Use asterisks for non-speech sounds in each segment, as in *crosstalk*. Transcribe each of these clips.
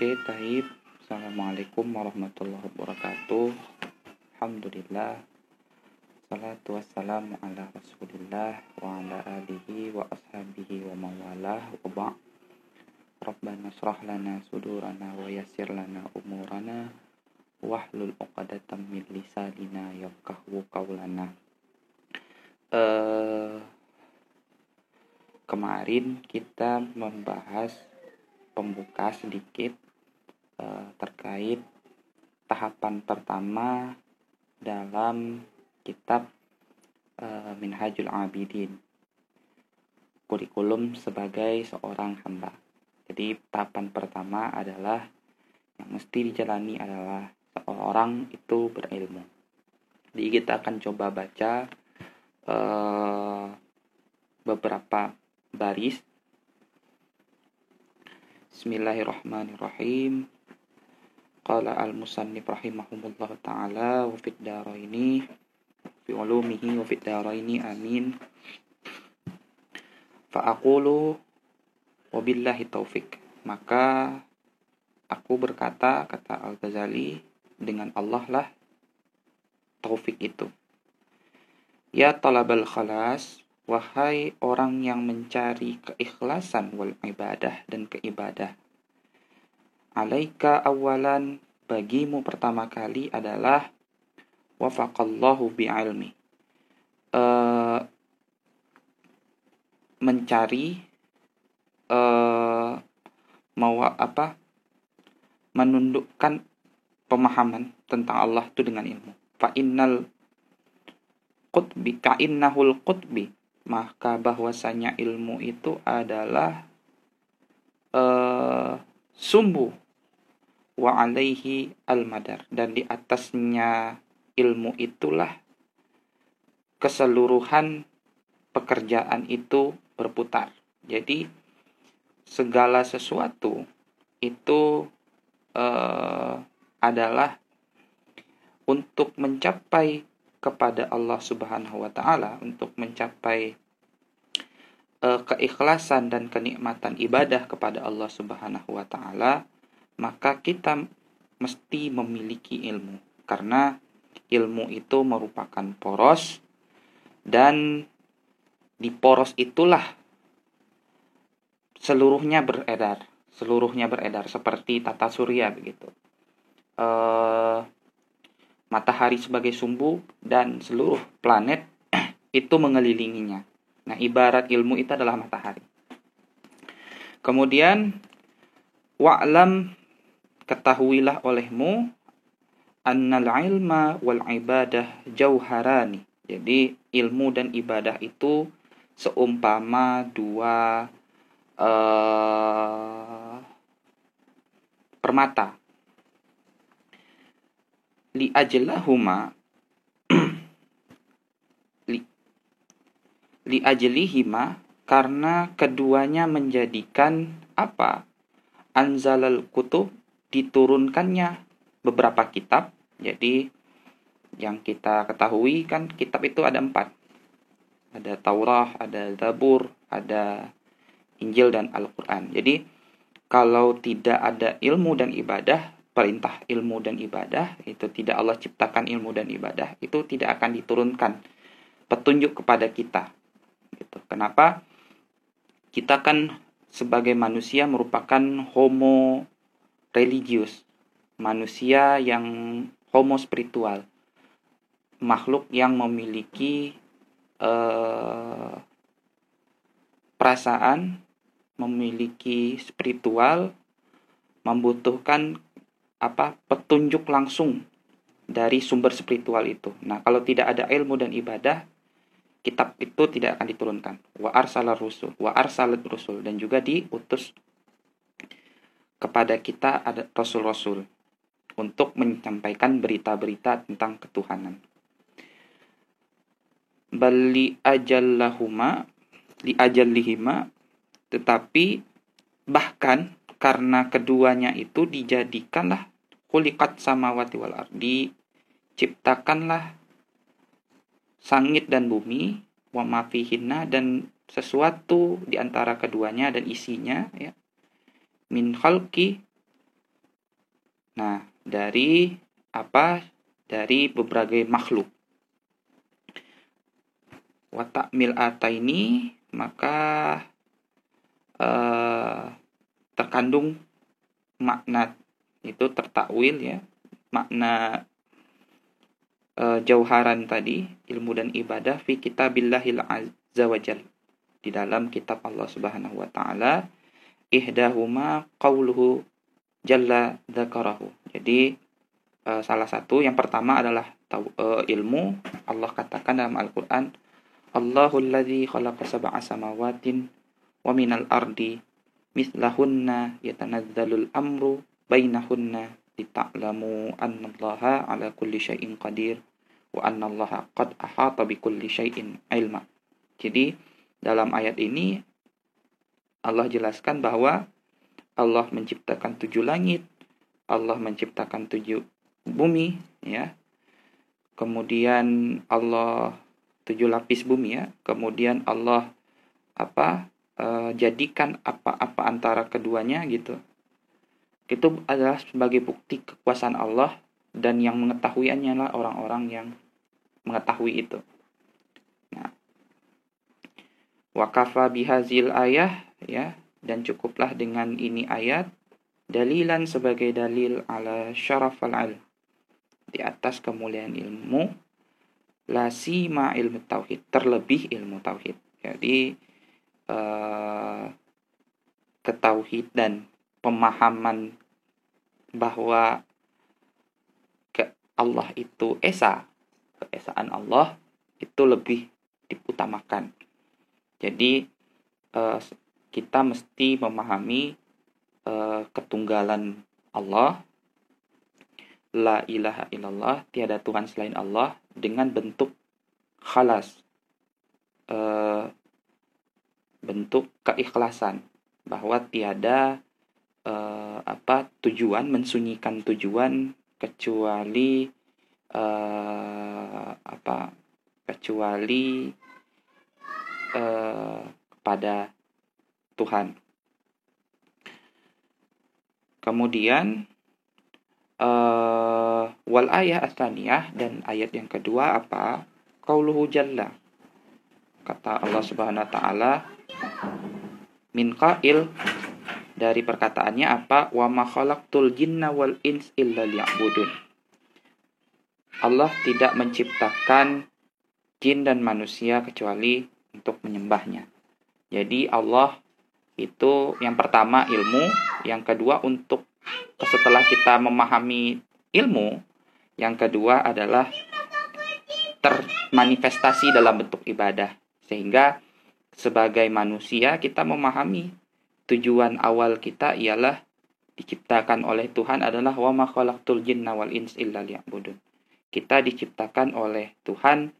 Oke, taib. Assalamualaikum warahmatullahi wabarakatuh. Alhamdulillah. Salatu wassalamu ala rasulillah wa ala alihi wa ashabihi wa mawalah wa ba' Rabbana srah lana sudurana wa yassir lana umurana wahlul uqadatan min lisanina yafqahu qawlana. Uh, kemarin kita membahas pembuka sedikit uh, terkait tahapan pertama dalam kitab uh, Minhajul Abidin kurikulum sebagai seorang hamba. Jadi tahapan pertama adalah yang mesti dijalani adalah seorang itu berilmu. Jadi kita akan coba baca uh, beberapa baris. Bismillahirrahmanirrahim. Qala al-musannif rahimahumullah ta'ala wa fid daraini fi ulumihi wa fid daraini amin. Fa aqulu Wabillahi taufik. Maka aku berkata, kata Al-Ghazali, dengan Allah lah taufik itu. Ya talabal khalas, wahai orang yang mencari keikhlasan wal ibadah dan keibadah. Alaika awalan bagimu pertama kali adalah wafaqallahu bi'ilmi. Uh, mencari uh, mau apa menundukkan pemahaman tentang Allah itu dengan ilmu. Fa innal qutbi ka innahul qutbi maka bahwasanya ilmu itu adalah uh, sumbu wa alaihi al-madar dan di atasnya ilmu itulah keseluruhan pekerjaan itu berputar. Jadi segala sesuatu itu uh, adalah untuk mencapai kepada Allah Subhanahu wa taala, untuk mencapai uh, keikhlasan dan kenikmatan ibadah kepada Allah Subhanahu wa taala, maka kita mesti memiliki ilmu karena ilmu itu merupakan poros dan di poros itulah seluruhnya beredar, seluruhnya beredar seperti tata surya begitu. E, matahari sebagai sumbu dan seluruh planet *clears throat* itu mengelilinginya. Nah, ibarat ilmu itu adalah matahari. Kemudian wa'lam ketahuilah olehmu annal ilma wal ibadah jauharani. Jadi ilmu dan ibadah itu seumpama dua uh, permata li ajlahuma *clears throat* li, li ajlihima karena keduanya menjadikan apa anzalal kutub diturunkannya beberapa kitab jadi yang kita ketahui kan kitab itu ada empat ada Taurah ada Zabur ada Injil dan Al-Quran. Jadi kalau tidak ada ilmu dan ibadah, perintah ilmu dan ibadah, itu tidak Allah ciptakan ilmu dan ibadah, itu tidak akan diturunkan petunjuk kepada kita. Gitu. Kenapa? Kita kan sebagai manusia merupakan homo religius, manusia yang homo spiritual, makhluk yang memiliki uh, perasaan memiliki spiritual membutuhkan apa petunjuk langsung dari sumber spiritual itu. Nah, kalau tidak ada ilmu dan ibadah, kitab itu tidak akan diturunkan. Wa arsalar rusul, wa arsalat rusul dan juga diutus kepada kita ada rasul-rasul untuk menyampaikan berita-berita tentang ketuhanan. Bali ajallahuma li ajallihima tetapi bahkan karena keduanya itu dijadikanlah kulikat samawati wal ardi ciptakanlah sangit dan bumi wa mafihinna dan sesuatu di antara keduanya dan isinya ya min khalqi Nah, dari apa? Dari berbagai makhluk. Watak mil ini maka eh, terkandung makna itu tertakwil ya makna uh, jauharan tadi ilmu dan ibadah fi kitabillahil azza wajal di dalam kitab Allah Subhanahu wa taala ihdahuma qauluhu jalla dzakarahu. Jadi uh, salah satu yang pertama adalah uh, ilmu Allah katakan dalam Al-Qur'an Allahul ladzi khalaqa sab'a samawatin wa minal ardi mislahunna yatanazzalul amru bainahunna lita'lamu annallaha ala kulli syai'in qadir wa annallaha qad ahata bi kulli syai'in ilma. Jadi dalam ayat ini Allah jelaskan bahwa Allah menciptakan tujuh langit, Allah menciptakan tujuh bumi, ya. Kemudian Allah tujuh lapis bumi ya. Kemudian Allah apa e, jadikan apa-apa antara keduanya gitu. Itu adalah sebagai bukti kekuasaan Allah dan yang mengetahuinya lah orang-orang yang mengetahui itu. Nah, wakafa bihazil ayah ya. Dan cukuplah dengan ini ayat dalilan sebagai dalil ala syarafal al di atas kemuliaan ilmu lasima ilmu tauhid terlebih ilmu tauhid. Jadi uh, ketauhid dan pemahaman bahwa ke Allah itu esa keesaan Allah itu lebih diutamakan. Jadi uh, kita mesti memahami uh, ketunggalan Allah, la ilaha illallah, tiada Tuhan selain Allah dengan bentuk khalas, uh, bentuk keikhlasan bahwa tiada uh, apa tujuan mensunyikan tujuan kecuali uh, apa kecuali uh, kepada Tuhan. Kemudian uh, wal ayah asaniyah dan ayat yang kedua apa? Qauluhu jalla. Kata Allah Subhanahu wa taala min qail dari perkataannya apa? Wa ma khalaqtul jinna wal ins illa liya'budun. Allah tidak menciptakan jin dan manusia kecuali untuk menyembahnya. Jadi Allah itu yang pertama ilmu, yang kedua untuk setelah kita memahami ilmu, yang kedua adalah termanifestasi dalam bentuk ibadah. Sehingga sebagai manusia kita memahami tujuan awal kita ialah diciptakan oleh Tuhan adalah wa ma khalaqtul jinna wal ins illa liya'budun. Kita diciptakan oleh Tuhan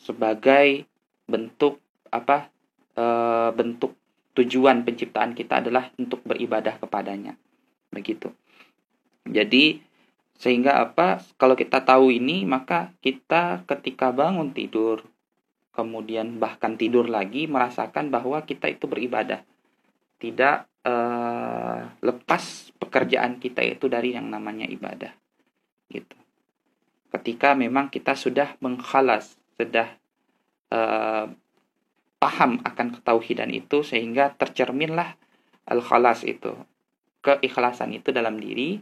sebagai bentuk apa e, bentuk tujuan penciptaan kita adalah untuk beribadah kepadanya. Begitu. Jadi sehingga apa? Kalau kita tahu ini, maka kita ketika bangun tidur, kemudian bahkan tidur lagi merasakan bahwa kita itu beribadah. Tidak e, lepas pekerjaan kita itu dari yang namanya ibadah. Gitu. Ketika memang kita sudah menghalas, sudah e, paham akan ketauhidan itu sehingga tercerminlah al-khalas itu. Keikhlasan itu dalam diri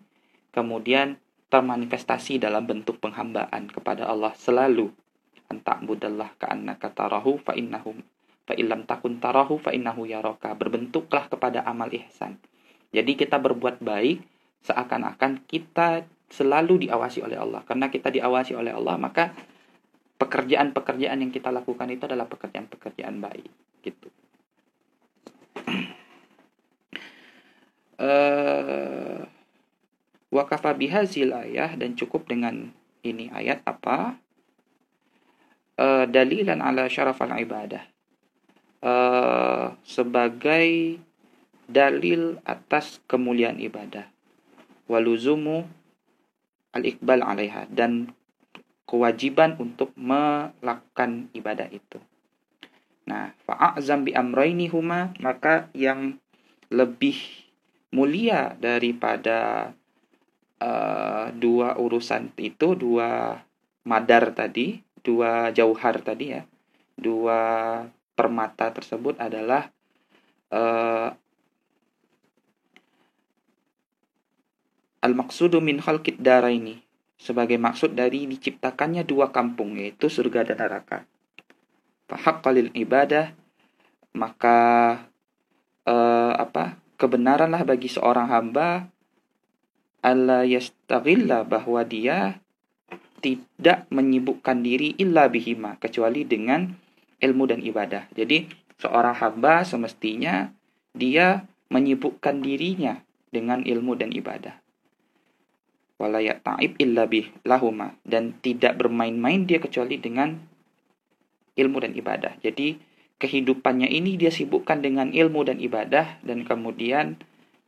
kemudian termanifestasi dalam bentuk penghambaan kepada Allah selalu. Antak budallah ka'annaka tarahu fa innahum fa illam takun tarahu fa innahu yaraka. Berbentuklah kepada amal ihsan. Jadi kita berbuat baik seakan-akan kita selalu diawasi oleh Allah. Karena kita diawasi oleh Allah maka pekerjaan-pekerjaan yang kita lakukan itu adalah pekerjaan-pekerjaan baik gitu. uh, *clears throat* wakafa bihazil ayah dan cukup dengan ini ayat apa? Uh, dalilan ala syarafal ibadah. Uh, sebagai dalil atas kemuliaan ibadah. Waluzumu al-iqbal alaiha dan kewajiban untuk melakukan ibadah itu. Nah, fa'azam bi amraini huma maka yang lebih mulia daripada uh, dua urusan itu dua madar tadi dua jauhar tadi ya dua permata tersebut adalah uh, al-maqsudu min khalqid ini sebagai maksud dari diciptakannya dua kampung yaitu surga dan neraka. Fahaqqalil ibadah maka uh, apa kebenaranlah bagi seorang hamba Allah yastaghilla bahwa dia tidak menyibukkan diri illa bihima kecuali dengan ilmu dan ibadah. Jadi seorang hamba semestinya dia menyibukkan dirinya dengan ilmu dan ibadah. Walayak ta'ib illa lahuma dan tidak bermain-main dia kecuali dengan ilmu dan ibadah. Jadi kehidupannya ini dia sibukkan dengan ilmu dan ibadah dan kemudian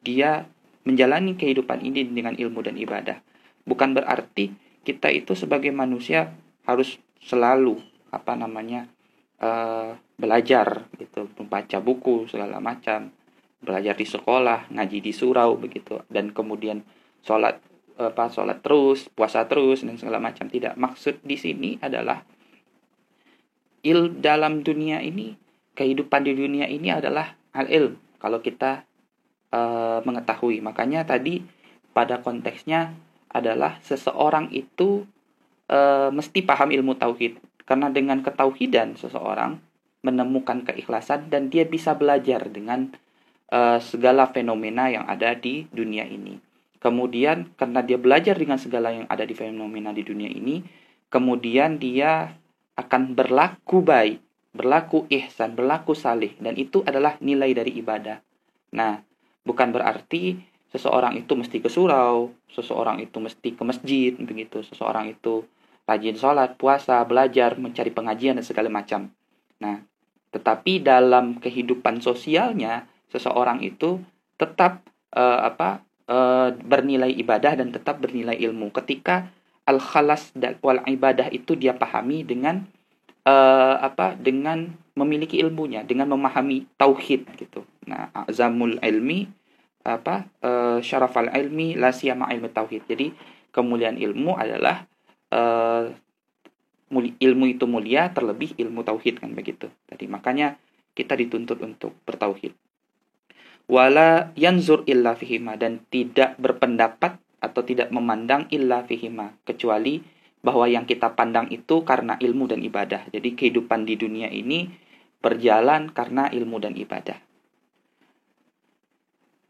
dia menjalani kehidupan ini dengan ilmu dan ibadah. Bukan berarti kita itu sebagai manusia harus selalu apa namanya uh, belajar gitu membaca buku segala macam belajar di sekolah ngaji di surau begitu dan kemudian sholat apa sholat terus puasa terus dan segala macam. Tidak maksud di sini adalah il dalam dunia ini kehidupan di dunia ini adalah al ilm kalau kita uh, mengetahui. Makanya tadi pada konteksnya adalah seseorang itu uh, mesti paham ilmu tauhid. Karena dengan ketauhidan seseorang menemukan keikhlasan dan dia bisa belajar dengan uh, segala fenomena yang ada di dunia ini. Kemudian karena dia belajar dengan segala yang ada di fenomena di dunia ini, kemudian dia akan berlaku baik, berlaku ihsan, berlaku salih dan itu adalah nilai dari ibadah. Nah, bukan berarti seseorang itu mesti ke surau, seseorang itu mesti ke masjid begitu, seseorang itu rajin sholat, puasa, belajar, mencari pengajian, dan segala macam. Nah, tetapi dalam kehidupan sosialnya, seseorang itu tetap uh, apa uh, bernilai ibadah dan tetap bernilai ilmu. Ketika al-khalas wal ibadah itu dia pahami dengan uh, apa dengan memiliki ilmunya, dengan memahami tauhid gitu. Nah, azamul ilmi apa uh, syarafal ilmi la siyama ilmu tauhid. Jadi kemuliaan ilmu adalah uh, ilmu itu mulia terlebih ilmu tauhid kan begitu. Tadi makanya kita dituntut untuk bertauhid. Wala yanzur illa fihima dan tidak berpendapat atau tidak memandang illa fihima kecuali bahwa yang kita pandang itu karena ilmu dan ibadah. Jadi kehidupan di dunia ini berjalan karena ilmu dan ibadah.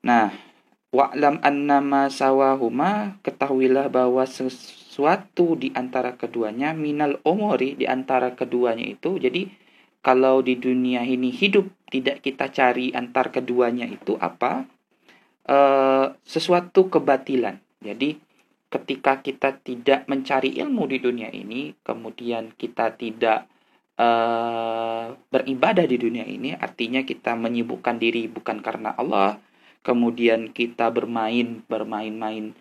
Nah, wa'lam annama sawahuma ketahuilah bahwa sesuatu di antara keduanya minal omori di antara keduanya itu jadi kalau di dunia ini hidup tidak kita cari antar keduanya itu apa? E, sesuatu kebatilan. Jadi ketika kita tidak mencari ilmu di dunia ini kemudian kita tidak e, beribadah di dunia ini artinya kita menyibukkan diri bukan karena Allah kemudian kita bermain bermain-main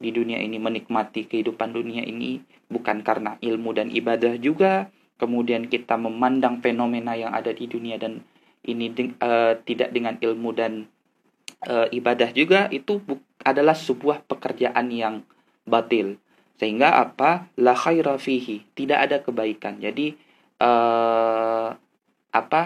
di dunia ini menikmati kehidupan dunia ini bukan karena ilmu dan ibadah juga kemudian kita memandang fenomena yang ada di dunia dan ini uh, tidak dengan ilmu dan uh, ibadah juga itu adalah sebuah pekerjaan yang batil. Sehingga apa? La khaira fihi. Tidak ada kebaikan. Jadi uh, apa?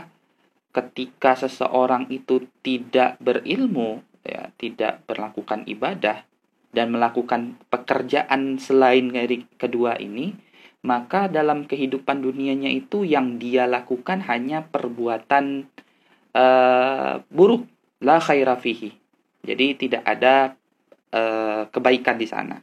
Ketika seseorang itu tidak berilmu ya tidak melakukan ibadah dan melakukan pekerjaan selain dari kedua ini, maka dalam kehidupan dunianya itu yang dia lakukan hanya perbuatan uh, buruk, la khaira fihi. Jadi tidak ada uh, kebaikan di sana.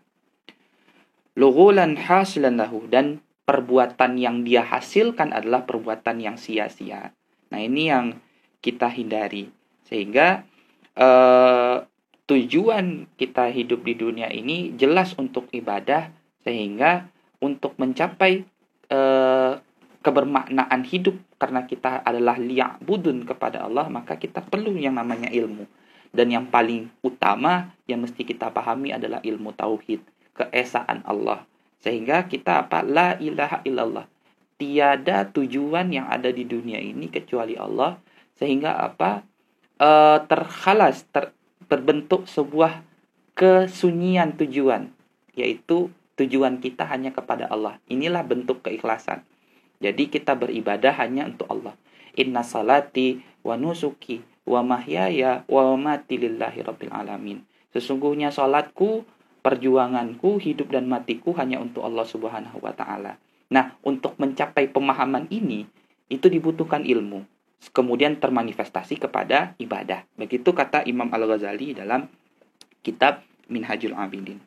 Lughulan hasilan lahu dan perbuatan yang dia hasilkan adalah perbuatan yang sia-sia. Nah, ini yang kita hindari. Sehingga uh, tujuan kita hidup di dunia ini jelas untuk ibadah sehingga untuk mencapai e, kebermaknaan hidup karena kita adalah liya'budun kepada Allah maka kita perlu yang namanya ilmu. Dan yang paling utama yang mesti kita pahami adalah ilmu tauhid keesaan Allah. Sehingga kita apa? La ilaha illallah. Tiada tujuan yang ada di dunia ini kecuali Allah. Sehingga apa? E, terhalas ter, terbentuk sebuah kesunyian tujuan, yaitu tujuan kita hanya kepada Allah. Inilah bentuk keikhlasan. Jadi kita beribadah hanya untuk Allah. Inna salati wa nusuki wa mahyaya wa mati lillahi rabbil alamin. Sesungguhnya salatku, perjuanganku, hidup dan matiku hanya untuk Allah Subhanahu wa taala. Nah, untuk mencapai pemahaman ini itu dibutuhkan ilmu. Kemudian termanifestasi kepada ibadah. Begitu kata Imam Al-Ghazali dalam kitab Minhajul Abidin.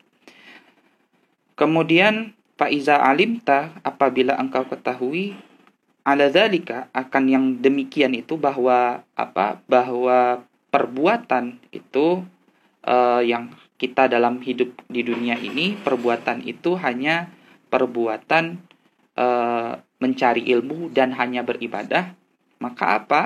Kemudian Faiza alimta apabila engkau ketahui ala akan yang demikian itu bahwa apa? Bahwa perbuatan itu uh, yang kita dalam hidup di dunia ini perbuatan itu hanya perbuatan uh, mencari ilmu dan hanya beribadah. Maka apa?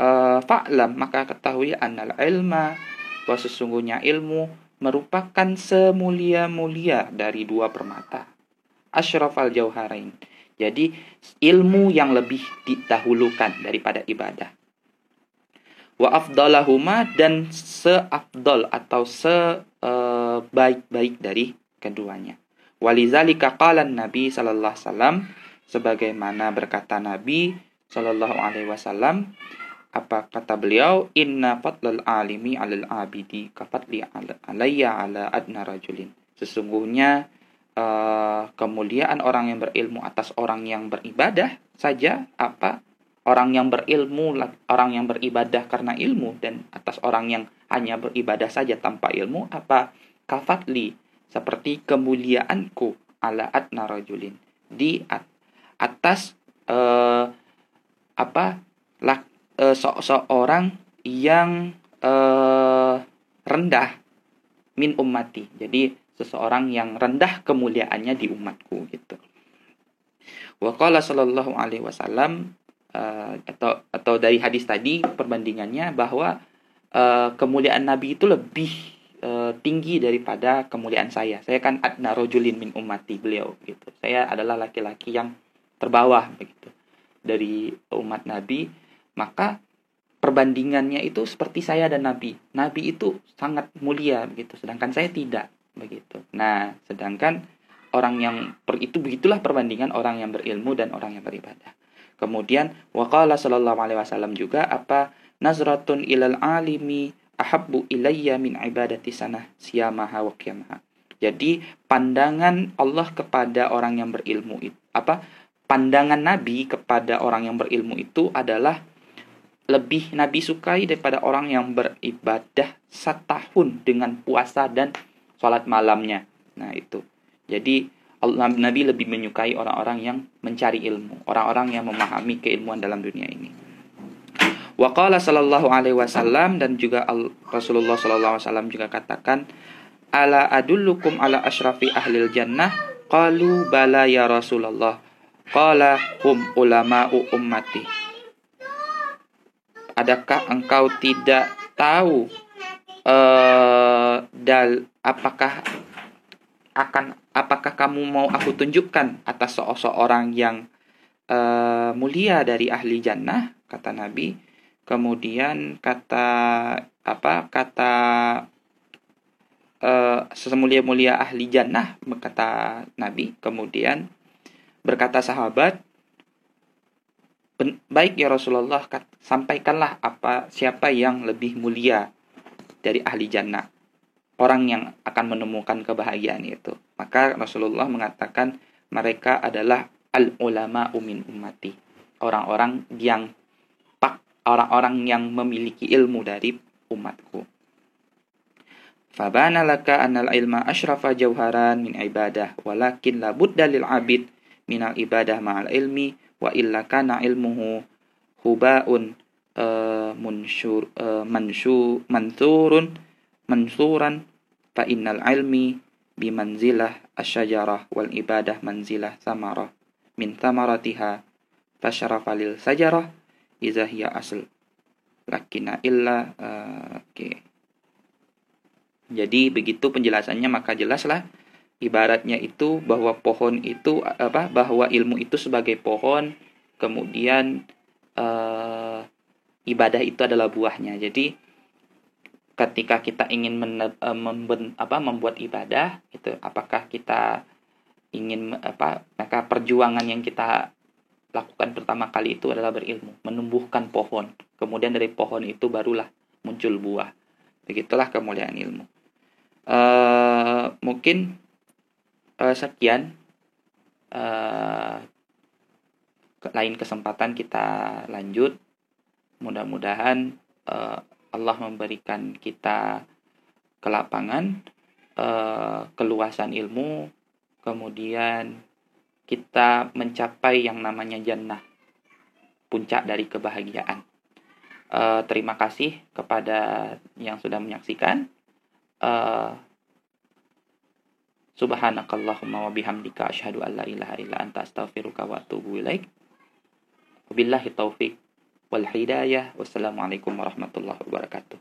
Uh, fa'lam maka ketahui annal ilma bahwa sesungguhnya ilmu merupakan semulia-mulia dari dua permata. Ashrafal jauharain. Jadi ilmu yang lebih didahulukan daripada ibadah. Wa afdalahuma dan seafdol atau sebaik-baik dari keduanya. Walizalika qalan Nabi sallallahu alaihi wasallam sebagaimana berkata Nabi sallallahu alaihi wasallam apa kata beliau inna fadlal alimi alal abidi kafadli alayya ala adna rajulin sesungguhnya uh, kemuliaan orang yang berilmu atas orang yang beribadah saja apa? Orang yang berilmu orang yang beribadah karena ilmu dan atas orang yang hanya beribadah saja tanpa ilmu apa? Kafadli seperti kemuliaanku ala adna rajulin di atas uh, apa? Lak uh, seorang yang uh, rendah min ummati. Jadi seseorang yang rendah kemuliaannya di umatku gitu. Wa qala sallallahu alaihi wasallam uh, atau atau dari hadis tadi perbandingannya bahwa uh, kemuliaan nabi itu lebih uh, tinggi daripada kemuliaan saya. Saya kan adna rojulin min ummati beliau gitu. Saya adalah laki-laki yang terbawah begitu dari umat nabi maka perbandingannya itu seperti saya dan Nabi. Nabi itu sangat mulia begitu, sedangkan saya tidak begitu. Nah, sedangkan orang yang per, itu begitulah perbandingan orang yang berilmu dan orang yang beribadah. Kemudian waqala sallallahu alaihi wasallam juga apa nazratun ilal alimi ahabbu ilayya min ibadati sanah siyamaha wa qiyamaha. Jadi pandangan Allah kepada orang yang berilmu itu apa pandangan Nabi kepada orang yang berilmu itu adalah lebih Nabi sukai daripada orang yang beribadah setahun dengan puasa dan sholat malamnya. Nah itu. Jadi Nabi lebih menyukai orang-orang yang mencari ilmu, orang-orang yang memahami keilmuan dalam dunia ini. Waqala sallallahu alaihi wasallam dan juga Rasulullah sallallahu alaihi wasallam juga katakan ala adullukum ala ashrafi ahlil jannah qalu bala ya Rasulullah qala hum ulama'u ummati Adakah engkau tidak tahu uh, dal apakah akan apakah kamu mau aku tunjukkan atas seorang yang uh, mulia dari ahli jannah? Kata Nabi. Kemudian kata apa kata uh, semulia-mulia ahli jannah kata Nabi. Kemudian berkata sahabat baik ya Rasulullah sampaikanlah apa siapa yang lebih mulia dari ahli jannah. Orang yang akan menemukan kebahagiaan itu. Maka Rasulullah mengatakan mereka adalah al ulama umin ummati. Orang-orang yang pak orang-orang yang memiliki ilmu dari umatku. Fabana laka anal ilma ashrafa jauharan min ibadah walakin la budda lil abid minal ibadah ma'al ilmi wa illa kana ilmuhu hubaun munsur uh, mansu mansurun mansuran fa innal ilmi bimanzilah asyajarah wal ibadah manzilah samarah min thamaratiha fasyarafa lil sajarah iza hiya asl lakina illa uh, oke okay. jadi begitu penjelasannya maka jelaslah ibaratnya itu bahwa pohon itu apa bahwa ilmu itu sebagai pohon kemudian uh, ibadah itu adalah buahnya. Jadi ketika kita ingin men, memben, apa, membuat ibadah itu apakah kita ingin apa maka perjuangan yang kita lakukan pertama kali itu adalah berilmu menumbuhkan pohon. Kemudian dari pohon itu barulah muncul buah. Begitulah kemuliaan ilmu. Uh, mungkin uh, sekian uh, lain kesempatan kita lanjut mudah-mudahan uh, Allah memberikan kita kelapangan uh, keluasan ilmu kemudian kita mencapai yang namanya jannah puncak dari kebahagiaan. Uh, terima kasih kepada yang sudah menyaksikan. Uh, subhanakallahumma wa bihamdika asyhadu an la ilaha illa anta astaghfiruka wa atubu ilaik. Wabillahi taufik wal hidayah. Wassalamualaikum warahmatullahi wabarakatuh